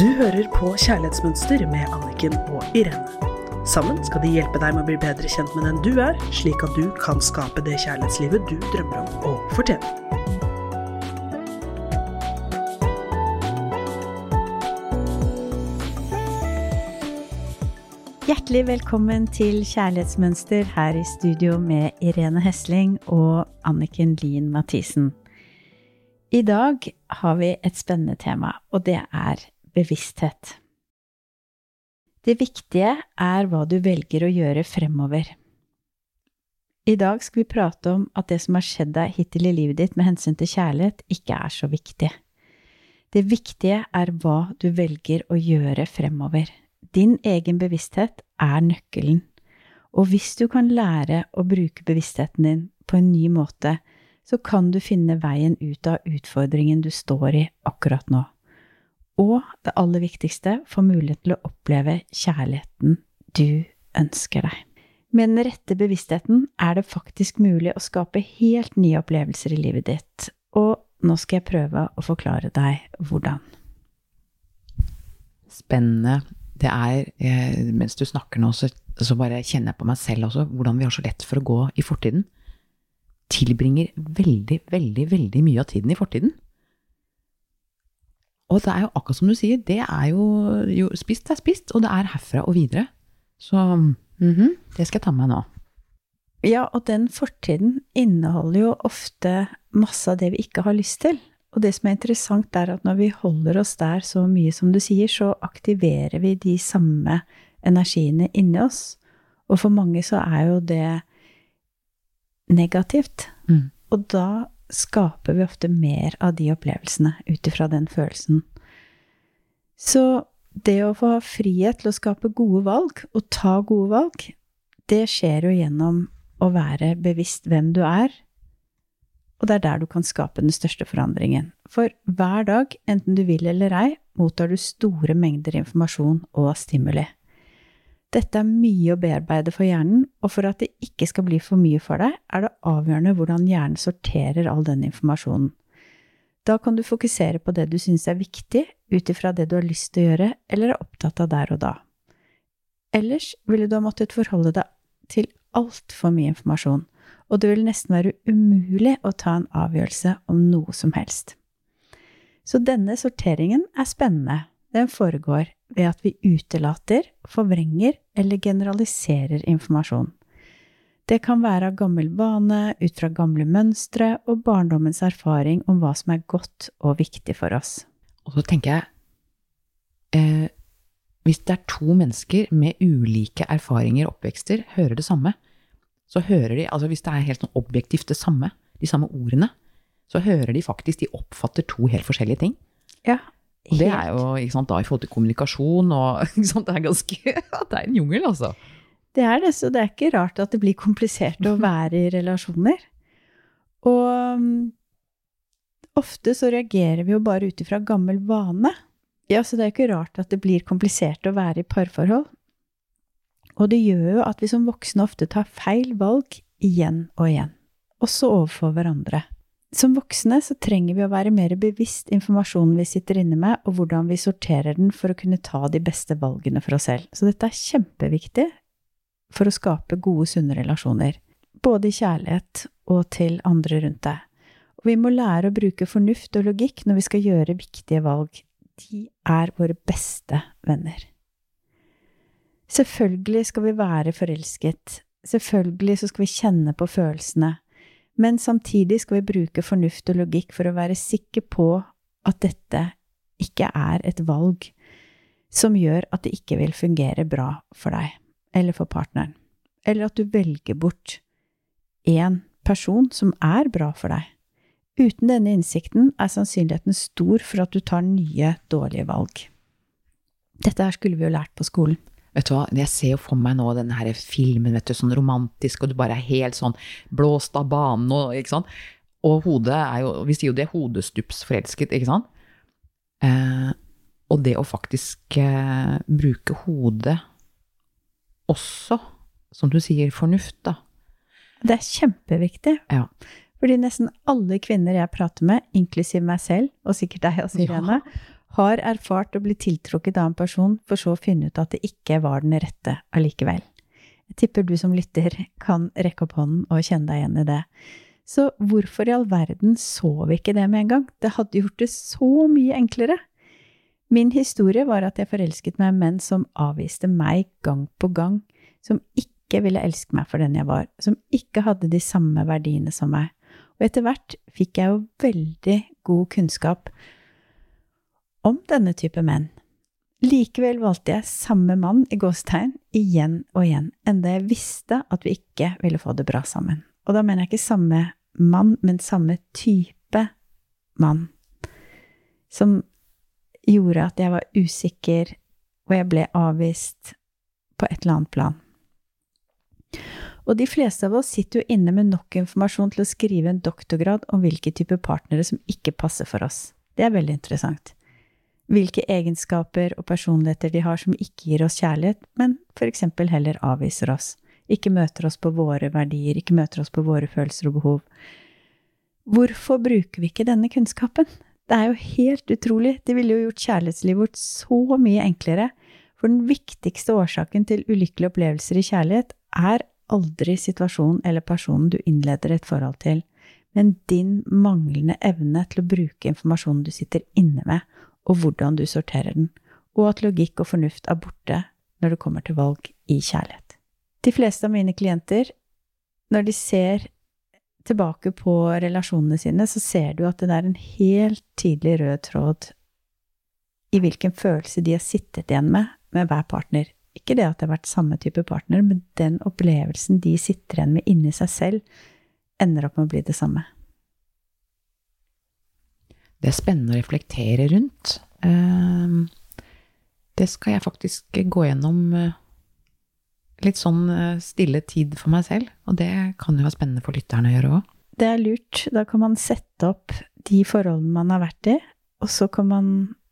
Du hører på Kjærlighetsmønster med Anniken og Irene. Sammen skal de hjelpe deg med å bli bedre kjent med den du er, slik at du kan skape det kjærlighetslivet du drømmer om å fortjene. Hjertelig velkommen til Kjærlighetsmønster her i studio med Irene Hesling og Anniken Lien Mathisen. I dag har vi et spennende tema, og det er bevissthet. Det viktige er hva du velger å gjøre fremover. I dag skal vi prate om at det som har skjedd deg hittil i livet ditt med hensyn til kjærlighet, ikke er så viktig. Det viktige er hva du velger å gjøre fremover. Din egen bevissthet er nøkkelen, og hvis du kan lære å bruke bevisstheten din på en ny måte, så kan du finne veien ut av utfordringen du står i akkurat nå. Og det aller viktigste, få mulighet til å oppleve kjærligheten du ønsker deg. Med den rette bevisstheten er det faktisk mulig å skape helt nye opplevelser i livet ditt, og nå skal jeg prøve å forklare deg hvordan. Spennende. Det er, eh, mens du snakker nå, så, så bare kjenner jeg på meg selv også, hvordan vi har så lett for å gå i fortiden. Tilbringer veldig, veldig, veldig mye av tiden i fortiden. Og det er jo akkurat som du sier, det er jo, jo Spist er spist, og det er herfra og videre. Så mm -hmm, det skal jeg ta med meg nå. Ja, og den fortiden inneholder jo ofte masse av det vi ikke har lyst til. Og det som er interessant, er at når vi holder oss der så mye som du sier, så aktiverer vi de samme energiene inni oss. Og for mange så er jo det negativt. Mm. Og da skaper vi ofte mer av de opplevelsene ut ifra den følelsen. Så det å få ha frihet til å skape gode valg, og ta gode valg, det skjer jo gjennom å være bevisst hvem du er, og det er der du kan skape den største forandringen. For hver dag, enten du vil eller ei, mottar du store mengder informasjon og stimuli. Dette er mye å bearbeide for hjernen, og for at det ikke skal bli for mye for deg, er det avgjørende hvordan hjernen sorterer all den informasjonen. Da kan du fokusere på det du syns er viktig, ut ifra det du har lyst til å gjøre eller er opptatt av der og da. Ellers ville du ha måttet forholde deg til altfor mye informasjon, og det vil nesten være umulig å ta en avgjørelse om noe som helst. Så denne sorteringen er spennende. Den foregår ved at vi utelater, forvrenger eller generaliserer informasjon. Det kan være av gammel vane, ut fra gamle mønstre og barndommens erfaring om hva som er godt og viktig for oss. Og så tenker jeg eh, Hvis det er to mennesker med ulike erfaringer og oppvekster hører det samme, så hører de Altså hvis det er helt sånn objektivt det samme, de samme ordene, så hører de faktisk De oppfatter to helt forskjellige ting. Ja, og det er jo ikke sant, da i forhold til kommunikasjon og sant, Det er ganske Det er en jungel, altså. Det er det, så det er ikke rart at det blir komplisert å være i relasjoner. Og um, ofte så reagerer vi jo bare ut ifra gammel vane. Ja, så det er ikke rart at det blir komplisert å være i parforhold. Og det gjør jo at vi som voksne ofte tar feil valg igjen og igjen, også overfor hverandre. Som voksne så trenger vi å være mer bevisst informasjonen vi sitter inne med, og hvordan vi sorterer den for å kunne ta de beste valgene for oss selv. Så dette er kjempeviktig for å skape gode, sunne relasjoner. Både i kjærlighet og til andre rundt deg. Og vi må lære å bruke fornuft og logikk når vi skal gjøre viktige valg. De er våre beste venner. Selvfølgelig skal vi være forelsket. Selvfølgelig så skal vi kjenne på følelsene men samtidig skal vi bruke fornuft og logikk for å være sikre på at dette ikke er et valg som gjør at det ikke vil fungere bra for deg eller for partneren, eller at du velger bort én person som er bra for deg. Uten denne innsikten er sannsynligheten stor for at du tar nye, dårlige valg. Dette her skulle vi jo lært på skolen. Vet du hva, Jeg ser jo for meg nå denne her filmen, vet du, sånn romantisk, og du bare er helt sånn blåst av banen og ikke sant. Og hodet er jo Vi sier jo det er hodestupsforelsket, ikke sant? Eh, og det å faktisk eh, bruke hodet også, som du sier, fornuft, da. Det er kjempeviktig. Ja. Fordi nesten alle kvinner jeg prater med, inklusiv meg selv, og sikkert deg også, Irene, ja. Har erfart å bli tiltrukket av en person, for så å finne ut at det ikke var den rette allikevel. Jeg tipper du som lytter kan rekke opp hånden og kjenne deg igjen i det. Så hvorfor i all verden så vi ikke det med en gang? Det hadde gjort det så mye enklere. Min historie var at jeg forelsket meg i menn som avviste meg gang på gang, som ikke ville elske meg for den jeg var, som ikke hadde de samme verdiene som meg. Og etter hvert fikk jeg jo veldig god kunnskap om denne type menn. Likevel valgte jeg samme mann i gåstegn igjen og igjen, enda jeg visste at vi ikke ville få det bra sammen. Og da mener jeg ikke samme mann, men samme type mann, som gjorde at jeg var usikker, og jeg ble avvist på et eller annet plan. Og de fleste av oss sitter jo inne med nok informasjon til å skrive en doktorgrad om hvilke type partnere som ikke passer for oss. Det er veldig interessant. Hvilke egenskaper og personligheter de har som ikke gir oss kjærlighet, men eksempel heller avviser oss. Ikke møter oss på våre verdier, ikke møter oss på våre følelser og behov. Hvorfor bruker vi ikke denne kunnskapen? Det er jo helt utrolig. Det ville jo gjort kjærlighetslivet vårt så mye enklere. For den viktigste årsaken til ulykkelige opplevelser i kjærlighet er aldri situasjonen eller personen du innleder et forhold til, men din manglende evne til å bruke informasjonen du sitter inne med, og hvordan du sorterer den, og at logikk og fornuft er borte når det kommer til valg i kjærlighet. De fleste av mine klienter, når de ser tilbake på relasjonene sine, så ser du at det er en helt tydelig rød tråd i hvilken følelse de har sittet igjen med med hver partner. Ikke det at det har vært samme type partner, men den opplevelsen de sitter igjen med inni seg selv, ender opp med å bli det samme. Det er spennende å reflektere rundt. Ehm, Det skal jeg faktisk gå gjennom eh, litt sånn eh, stille tid for meg selv, og det kan jo være spennende for lytterne å gjøre òg. Det er lurt. Da kan man sette opp de forholdene man har vært i, og så kan man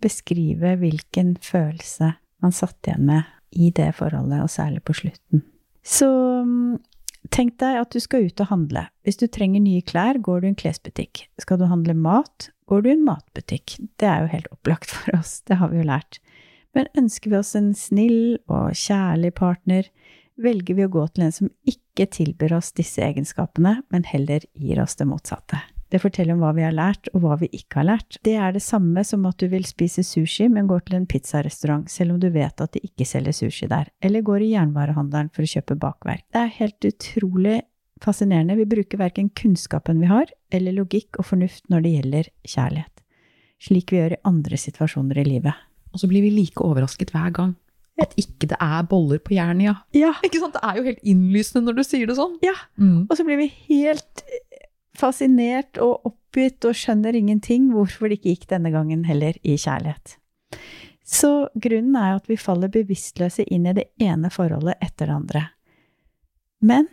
beskrive hvilken følelse man satt igjen med i det forholdet, og særlig på slutten. Så mm, tenk deg at du skal ut og handle. Hvis du trenger nye klær, går du i en klesbutikk. Skal du handle mat, går du i en matbutikk. Det er jo helt opplagt for oss, det har vi jo lært. Men ønsker vi oss en snill og kjærlig partner, velger vi å gå til en som ikke tilbyr oss disse egenskapene, men heller gir oss det motsatte. Det forteller om hva vi har lært, og hva vi ikke har lært. Det er det samme som at du vil spise sushi, men går til en pizzarestaurant, selv om du vet at de ikke selger sushi der, eller går i jernvarehandelen for å kjøpe bakverk. Det er helt utrolig fascinerende. Vi bruker verken kunnskapen vi har, eller logikk og fornuft når det gjelder kjærlighet. Slik vi gjør i andre situasjoner i livet. Og så blir vi like overrasket hver gang. At ikke det er boller på Jernia. Ja, Ikke sant? Det er jo helt innlysende når du sier det sånn. ja. Mm. Og så blir vi helt fascinert og oppgitt og skjønner ingenting hvorfor det ikke gikk denne gangen heller i kjærlighet. Så grunnen er at vi faller bevisstløse inn i det ene forholdet etter det andre. Men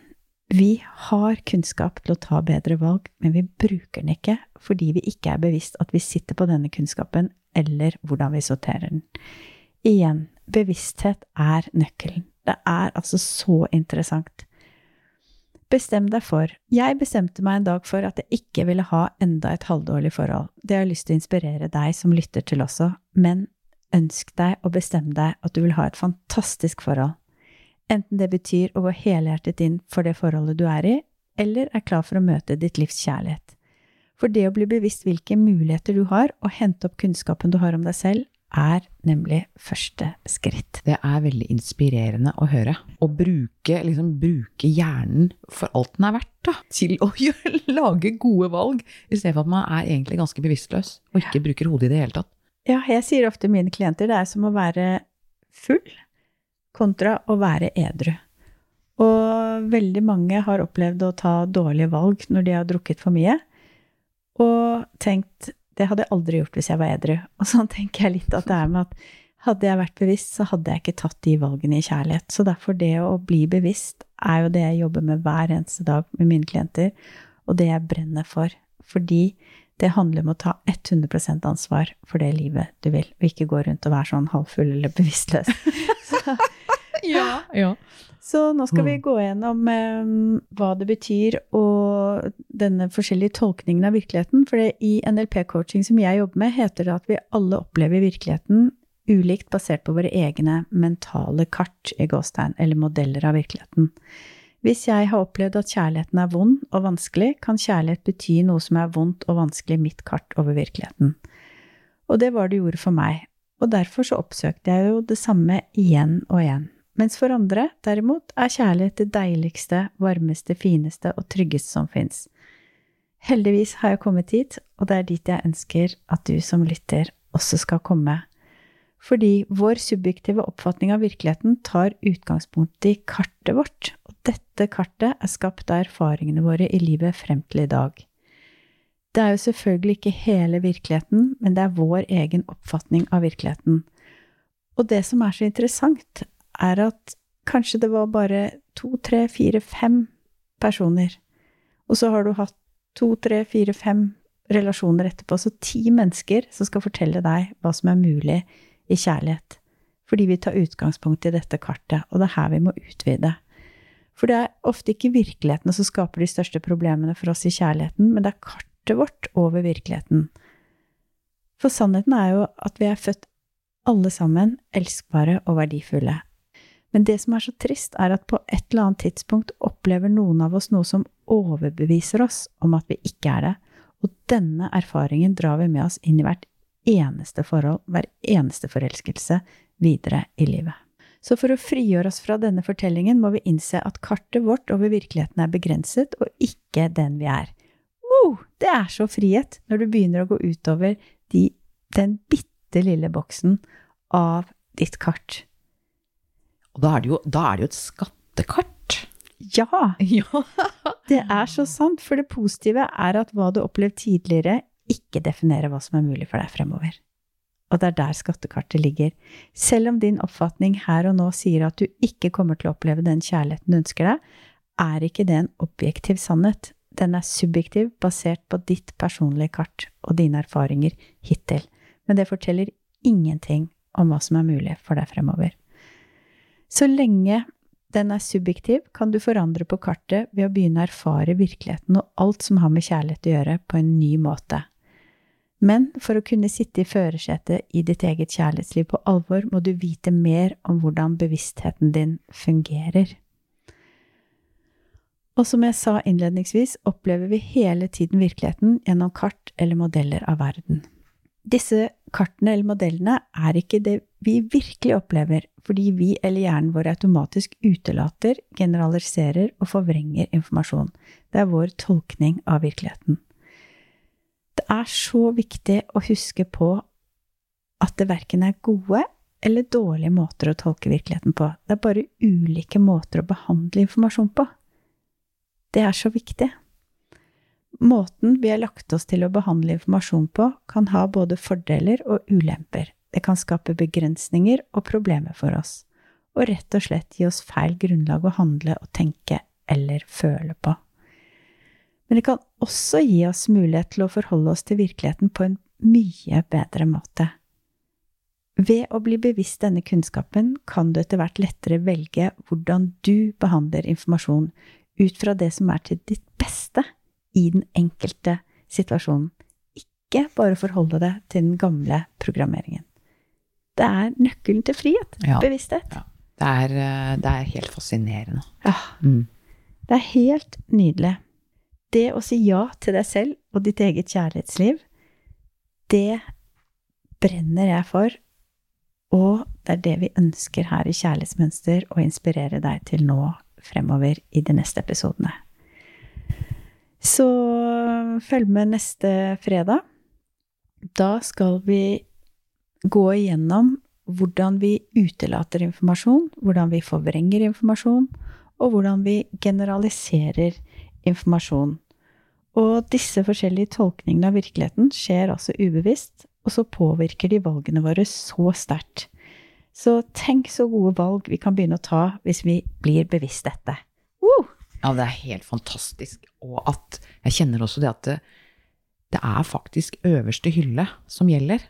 vi har kunnskap til å ta bedre valg, men vi bruker den ikke fordi vi ikke er bevisst at vi sitter på denne kunnskapen, eller hvordan vi sorterer den. Igjen, bevissthet er nøkkelen. Det er altså så interessant. Bestem deg for. Jeg bestemte meg en dag for at jeg ikke ville ha enda et halvdårlig forhold. Det har jeg lyst til å inspirere deg som lytter til også, men ønsk deg og bestem deg at du vil ha et fantastisk forhold. Enten det betyr å gå helhjertet inn for det forholdet du er i, eller er klar for å møte ditt livs kjærlighet. For det å bli bevisst hvilke muligheter du har, og hente opp kunnskapen du har om deg selv, er nemlig første skritt. Det er veldig inspirerende å høre. Å bruke, liksom, bruke hjernen for alt den er verdt, da, til å gjøre, lage gode valg, i stedet for at man er egentlig ganske bevisstløs og ikke bruker hodet i det hele tatt. Ja, jeg sier ofte mine klienter det er som å være full kontra å være edru. Og veldig mange har opplevd å ta dårlige valg når de har drukket for mye, og tenkt det hadde jeg aldri gjort hvis jeg var edru. Og sånn tenker jeg litt at det er med at hadde jeg vært bevisst, så hadde jeg ikke tatt de valgene i kjærlighet. Så derfor det å bli bevisst er jo det jeg jobber med hver eneste dag med mine klienter, og det jeg brenner for. Fordi det handler om å ta 100% ansvar for det livet du vil, og ikke gå rundt og være sånn halvfull eller bevisstløs. Så, Ja, ja. så nå skal vi Mm. gå gjennom eh, hva det betyr og denne forskjellige tolkningen av virkeligheten. For det i NLP-coaching som jeg jobber med, heter det at vi alle opplever virkeligheten ulikt basert på våre egne mentale kart i gåstegn, eller modeller av virkeligheten. Hvis jeg har opplevd at kjærligheten er vond og vanskelig, kan kjærlighet bety noe som er vondt og vanskelig i mitt kart over virkeligheten. Og det var det gjorde for meg, og derfor så oppsøkte jeg jo det samme igjen og igjen. Mens for andre, derimot, er kjærlighet det deiligste, varmeste, fineste og tryggeste som fins. Heldigvis har jeg kommet dit, og det er dit jeg ønsker at du som lytter også skal komme fordi vår subjektive oppfatning av virkeligheten tar utgangspunkt i kartet vårt, og dette kartet er skapt av erfaringene våre i livet frem til i dag. Det er jo selvfølgelig ikke hele virkeligheten, men det er vår egen oppfatning av virkeligheten. Og det som er så interessant, er at kanskje det var bare to, tre, fire, fem personer, og så har du hatt to, tre, fire, fem relasjoner etterpå, så ti mennesker som skal fortelle deg hva som er mulig i kjærlighet, fordi vi tar utgangspunkt i dette kartet, og det er her vi må utvide. For det er ofte ikke virkeligheten som skaper de største problemene for oss i kjærligheten, men det er kartet vårt over virkeligheten. For sannheten er jo at vi er født alle sammen elskbare og verdifulle. Men det som er så trist, er at på et eller annet tidspunkt opplever noen av oss noe som overbeviser oss om at vi ikke er det, og denne erfaringen drar vi med oss inn i hvert eneste forhold, hver eneste forelskelse videre i livet. Så for å frigjøre oss fra denne fortellingen må vi innse at kartet vårt over virkeligheten er begrenset, og ikke den vi er. Oh, det er så frihet når du begynner å gå utover de, den bitte lille boksen av ditt kart. Og da er det jo, er det jo et skattekart. Ja! Ja. Det er så sant, for det positive er at hva du har opplevd tidligere, ikke definerer hva som er mulig for deg fremover. Og det er der skattekartet ligger. Selv om din oppfatning her og nå sier at du ikke kommer til å oppleve den kjærligheten du ønsker deg, er ikke det en objektiv sannhet. Den er subjektiv, basert på ditt personlige kart og dine erfaringer hittil. Men det forteller ingenting om hva som er mulig for deg fremover. Så lenge den er subjektiv, kan du forandre på kartet ved å begynne å erfare virkeligheten og alt som har med kjærlighet å gjøre, på en ny måte. Men for å kunne sitte i førersetet i ditt eget kjærlighetsliv på alvor, må du vite mer om hvordan bevisstheten din fungerer. Og som jeg sa innledningsvis, opplever vi hele tiden virkeligheten gjennom kart eller modeller av verden. Disse kartene eller modellene er ikke det vi virkelig opplever, fordi vi eller hjernen vår automatisk utelater, generaliserer og forvrenger informasjon. Det er vår tolkning av virkeligheten. Det er så viktig å huske på at det verken er gode eller dårlige måter å tolke virkeligheten på. Det er bare ulike måter å behandle informasjon på. Det er så viktig. Måten vi har lagt oss til å behandle informasjon på, kan ha både fordeler og ulemper. Det kan skape begrensninger og problemer for oss, og rett og slett gi oss feil grunnlag å handle og tenke eller føle på. Men det kan også gi oss mulighet til å forholde oss til virkeligheten på en mye bedre måte. Ved å bli bevisst denne kunnskapen kan du etter hvert lettere velge hvordan du behandler informasjon ut fra det som er til ditt beste i den enkelte situasjonen, ikke bare forholde deg til den gamle programmeringen. Det er nøkkelen til frihet. Ja. Bevissthet. Ja. Det, er, eh, det, er, helt fascinerende. Ja. Mm. Det er helt nydelig det å si ja til deg selv og ditt eget kjærlighetsliv, det brenner jeg for, og det er det vi ønsker her i Kjærlighetsmønster å inspirere deg til nå fremover i de neste episodene. Så følg med neste fredag. Da skal vi gå igjennom hvordan vi utelater informasjon, hvordan vi forvrenger informasjon, og hvordan vi generaliserer informasjon. Og disse forskjellige tolkningene av virkeligheten skjer altså ubevisst, og så påvirker de valgene våre så sterkt. Så tenk så gode valg vi kan begynne å ta hvis vi blir bevisst dette. Uh! Ja, det er helt fantastisk. Og at jeg kjenner også det at det, det er faktisk øverste hylle som gjelder.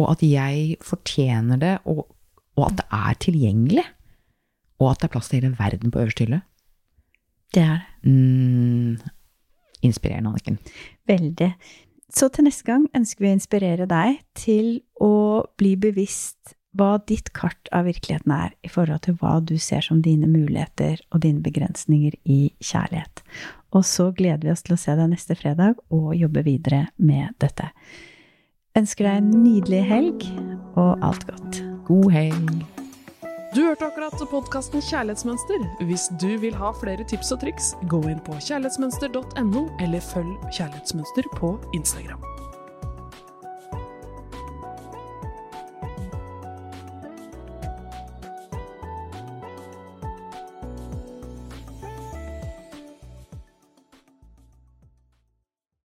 Og at jeg fortjener det, og, og at det er tilgjengelig. Og at det er plass til hele verden på øverste hylle. Det er det. Mm, inspirerende, Anniken. Veldig. Så til neste gang ønsker vi å inspirere deg til å bli bevisst hva ditt kart av virkeligheten er i forhold til hva du ser som dine muligheter og dine begrensninger i kjærlighet. Og så gleder vi oss til å se deg neste fredag og jobbe videre med dette. Ønsker deg en nydelig helg og alt godt. God helg! Du hørte akkurat podkasten Kjærlighetsmønster. Hvis du vil ha flere tips og triks, gå inn på kjærlighetsmønster.no, eller følg Kjærlighetsmønster på Instagram.